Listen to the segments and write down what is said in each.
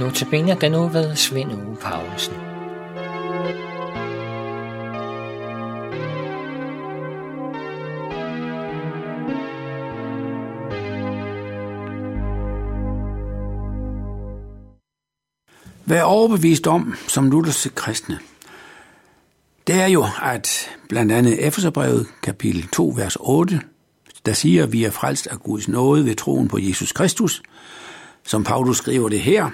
Notabene den nu ved Svend Uge Paulsen. Vær overbevist om, som lutherske kristne, det er jo, at blandt andet Efeserbrevet kapitel 2, vers 8, der siger, at vi er frelst af Guds nåde ved troen på Jesus Kristus, som Paulus skriver det her,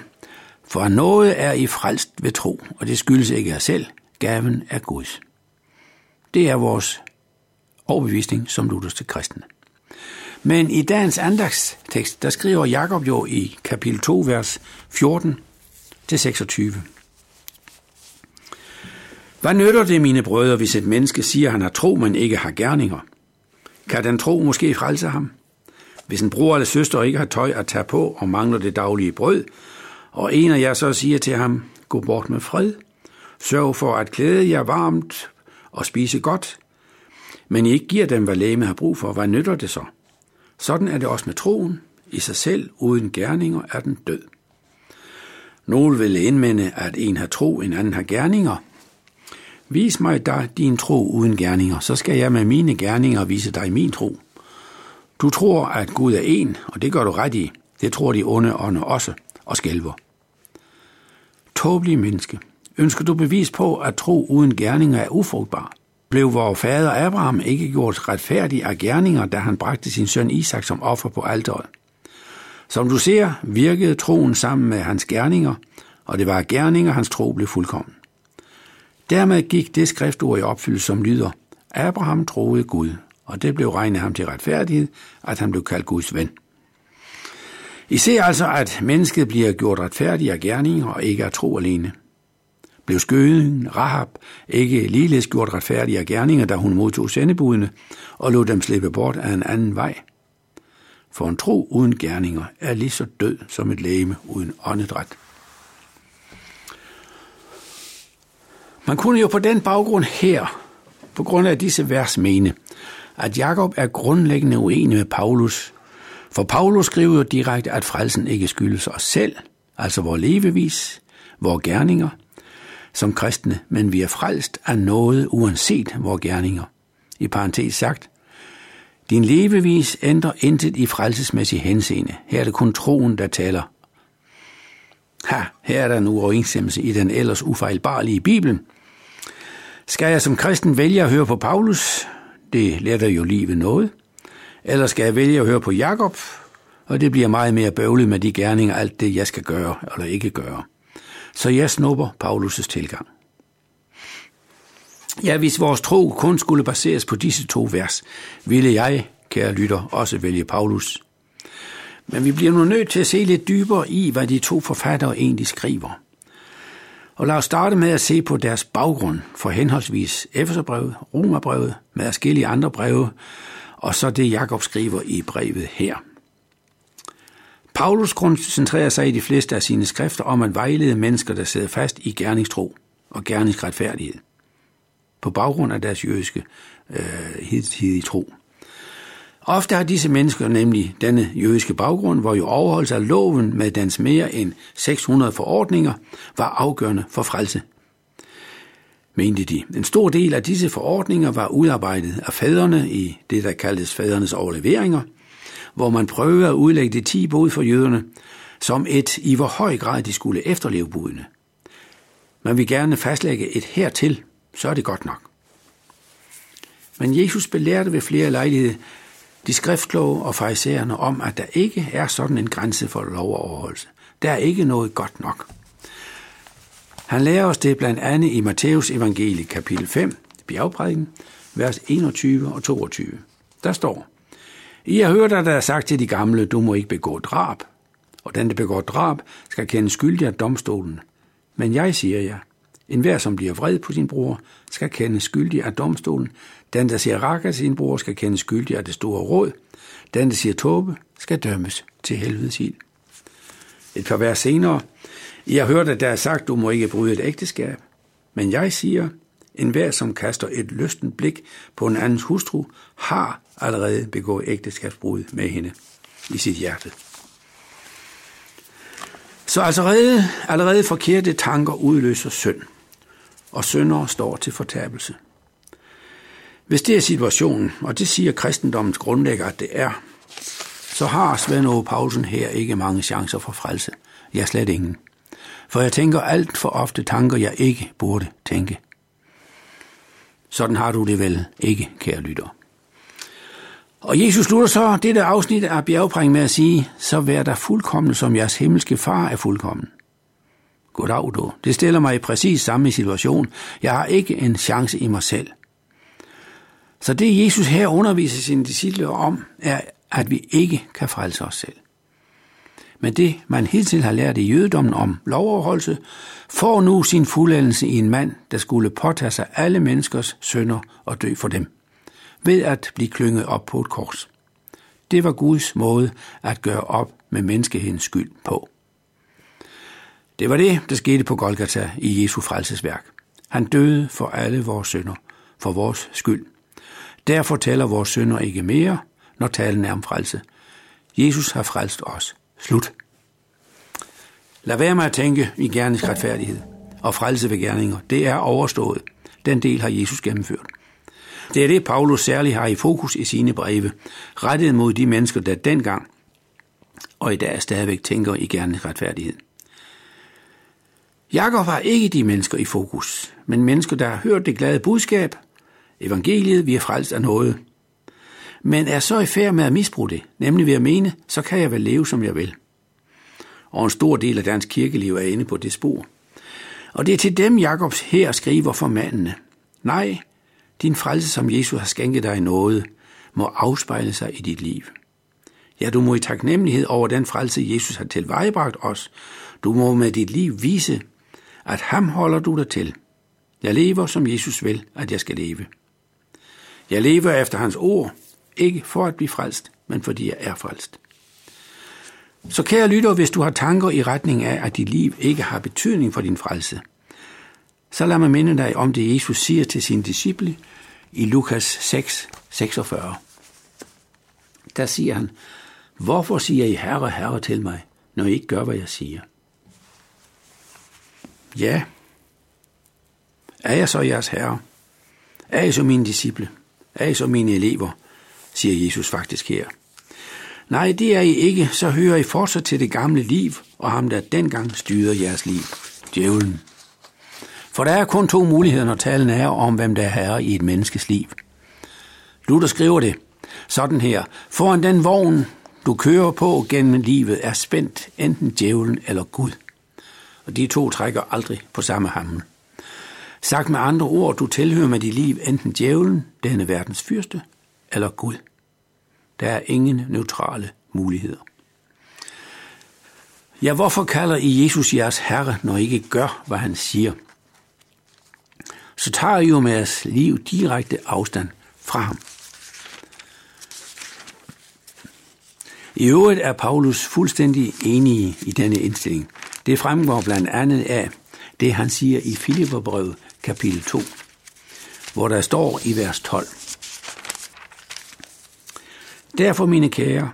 for noget er I frelst ved tro, og det skyldes ikke af selv, gaven er Guds. Det er vores overbevisning som lutherske kristne. Men i dagens andagstekst, der skriver Jakob jo i kapitel 2, vers 14 til 26. Hvad nytter det, mine brødre, hvis et menneske siger, at han har tro, men ikke har gerninger? Kan den tro måske frelse ham? Hvis en bror eller søster ikke har tøj at tage på og mangler det daglige brød, og en af jer så siger til ham, gå bort med fred, sørg for at klæde jer varmt og spise godt, men I ikke giver dem, hvad læge har brug for, hvad nytter det så? Sådan er det også med troen. I sig selv, uden gerninger, er den død. Nogle vil indmende, at en har tro, en anden har gerninger. Vis mig da din tro uden gerninger, så skal jeg med mine gerninger vise dig min tro. Du tror, at Gud er en, og det gør du ret i. Det tror de onde ånder også, og skælver. Tåbelige menneske, ønsker du bevis på, at tro uden gerninger er ufrugtbar? Blev vores fader Abraham ikke gjort retfærdig af gerninger, da han bragte sin søn Isak som offer på alteret? Som du ser, virkede troen sammen med hans gerninger, og det var gerninger, hans tro blev fuldkommen. Dermed gik det skriftord i opfyldelse, som lyder, Abraham troede Gud, og det blev regnet ham til retfærdighed, at han blev kaldt Guds ven. I ser altså, at mennesket bliver gjort retfærdig af gerninger og ikke af tro alene. Blev skøden, Rahab, ikke ligeledes gjort retfærdig af gerninger, da hun modtog sendebudene og lod dem slippe bort af en anden vej. For en tro uden gerninger er lige så død som et læme uden åndedræt. Man kunne jo på den baggrund her, på grund af disse vers, mene, at Jakob er grundlæggende uenig med Paulus. For Paulus skriver jo direkte, at frelsen ikke skyldes os selv, altså vores levevis, vores gerninger, som kristne, men vi er frelst af noget uanset vores gerninger. I parentes sagt, din levevis ændrer intet i frelsesmæssig henseende. Her er det kun troen, der taler. Ha, her er der en uoverensstemmelse i den ellers ufejlbarlige Bibel. Skal jeg som kristen vælge at høre på Paulus, det letter jo livet noget. Eller skal jeg vælge at høre på Jakob, og det bliver meget mere bøvlet med de gerninger, alt det jeg skal gøre eller ikke gøre. Så jeg snupper Paulus' tilgang. Ja, hvis vores tro kun skulle baseres på disse to vers, ville jeg, kære lytter, også vælge Paulus. Men vi bliver nu nødt til at se lidt dybere i, hvad de to forfattere egentlig skriver. Og lad os starte med at se på deres baggrund for henholdsvis Efeserbrevet, Romerbrevet med forskellige andre breve, og så det Jakob skriver i brevet her. Paulus koncentrerer sig i de fleste af sine skrifter om at vejlede mennesker, der sidder fast i gerningstro og gerningsretfærdighed på baggrund af deres jødiske øh, hidtidige tro. Ofte har disse mennesker nemlig denne jødiske baggrund, hvor jo overholdelse af loven med dens mere end 600 forordninger var afgørende for frelse. Mente de. En stor del af disse forordninger var udarbejdet af fædrene i det, der kaldtes fædrenes overleveringer, hvor man prøvede at udlægge de ti bud for jøderne som et i hvor høj grad de skulle efterleve budene. Man vil gerne fastlægge et hertil, så er det godt nok. Men Jesus belærte ved flere lejligheder de skriftkloge og farisæerne om, at der ikke er sådan en grænse for lov og overholdelse. Der er ikke noget godt nok. Han lærer os det blandt andet i Matthæus evangelie kapitel 5, bjergprædiken, vers 21 og 22. Der står, I har hørt, at der er sagt til de gamle, du må ikke begå drab, og den, der begår drab, skal kende skyldig af domstolen. Men jeg siger jer, en hver, som bliver vred på sin bror, skal kende skyldig af domstolen. Den, der siger rak af sin bror, skal kende skyldig af det store råd. Den, der siger tåbe, skal dømmes til helvedes ild. Et par vers senere. Jeg hørte, at der er sagt, du må ikke bryde et ægteskab. Men jeg siger, en hver, som kaster et lysten blik på en andens hustru, har allerede begået ægteskabsbrud med hende i sit hjerte. Så allerede, allerede forkerte tanker udløser synd, og syndere står til fortabelse. Hvis det er situationen, og det siger kristendommens grundlægger, at det er, så har Svend Ove Paulsen her ikke mange chancer for frelse. Jeg slet ingen. For jeg tænker alt for ofte tanker, jeg ikke burde tænke. Sådan har du det vel ikke, kære lytter. Og Jesus slutter så dette afsnit af bjergpræng med at sige, så vær der fuldkommen, som jeres himmelske far er fuldkommen. Goddag du. Det stiller mig i præcis samme situation. Jeg har ikke en chance i mig selv. Så det Jesus her underviser sine disciple om, er, at vi ikke kan frelse os selv. Men det, man hidtil har lært i jødedommen om lovoverholdelse, får nu sin fuldendelse i en mand, der skulle påtage sig alle menneskers sønder og dø for dem, ved at blive klynget op på et kors. Det var Guds måde at gøre op med menneskehedens skyld på. Det var det, der skete på Golgata i Jesu frelsesværk. Han døde for alle vores sønder, for vores skyld. Derfor taler vores sønder ikke mere, når talen er om frelse. Jesus har frelst os. Slut. Lad være med at tænke i gerningsretfærdighed retfærdighed og frelse ved gerninger. Det er overstået. Den del har Jesus gennemført. Det er det, Paulus særligt har i fokus i sine breve, rettet mod de mennesker, der dengang og i dag stadigvæk tænker i gerningsretfærdighed. retfærdighed. Jakob har ikke de mennesker i fokus, men mennesker, der har hørt det glade budskab, evangeliet, vi er frelst af noget, men er så i færd med at misbruge det, nemlig ved at mene, så kan jeg vel leve, som jeg vil. Og en stor del af dansk kirkeliv er inde på det spor. Og det er til dem, Jakobs her skriver for mandene. Nej, din frelse, som Jesus har skænket dig i noget, må afspejle sig i dit liv. Ja, du må i taknemmelighed over den frelse, Jesus har tilvejebragt os. Du må med dit liv vise, at ham holder du dig til. Jeg lever, som Jesus vil, at jeg skal leve. Jeg lever efter hans ord, ikke for at blive frelst, men fordi jeg er frelst. Så kære lytter, hvis du har tanker i retning af, at dit liv ikke har betydning for din frelse, så lad mig minde dig om det, Jesus siger til sine disciple i Lukas 6, 46. Der siger han, Hvorfor siger I herre, herre til mig, når I ikke gør, hvad jeg siger? Ja, er jeg så jeres herre? Er I så mine disciple? Er I så mine elever? Siger Jesus faktisk her. Nej, det er I ikke, så hører I fortsat til det gamle liv, og ham, der dengang styrede jeres liv, djævlen. For der er kun to muligheder, når talen er om, hvem der er herre i et menneskes liv. Luther skriver det sådan her. Foran den vogn, du kører på gennem livet, er spændt enten djævlen eller Gud. Og de to trækker aldrig på samme hammel. Sagt med andre ord, du tilhører med dit liv enten djævlen, denne verdens fyrste, eller Gud. Der er ingen neutrale muligheder. Ja, hvorfor kalder I Jesus jeres Herre, når I ikke gør, hvad han siger? Så tager I jo med jeres liv direkte afstand fra ham. I øvrigt er Paulus fuldstændig enig i denne indstilling. Det fremgår blandt andet af det, han siger i Filipperbrevet kapitel 2, hvor der står i vers 12. Derfor, mine kære,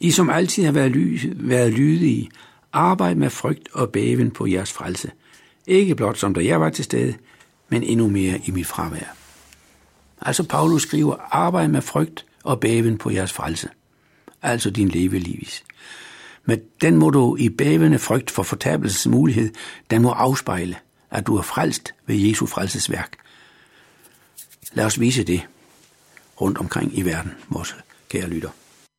I som altid har været, ly- været lydige, arbejd med frygt og bæven på jeres frelse. Ikke blot som da jeg var til stede, men endnu mere i mit fravær. Altså Paulus skriver, arbejd med frygt og bæven på jeres frelse. Altså din levelivis. Men den må du i bævende frygt for fortabelses mulighed, den må afspejle, at du er frelst ved Jesu frelsesværk. Lad os vise det rundt omkring i verden, vores kære lytter.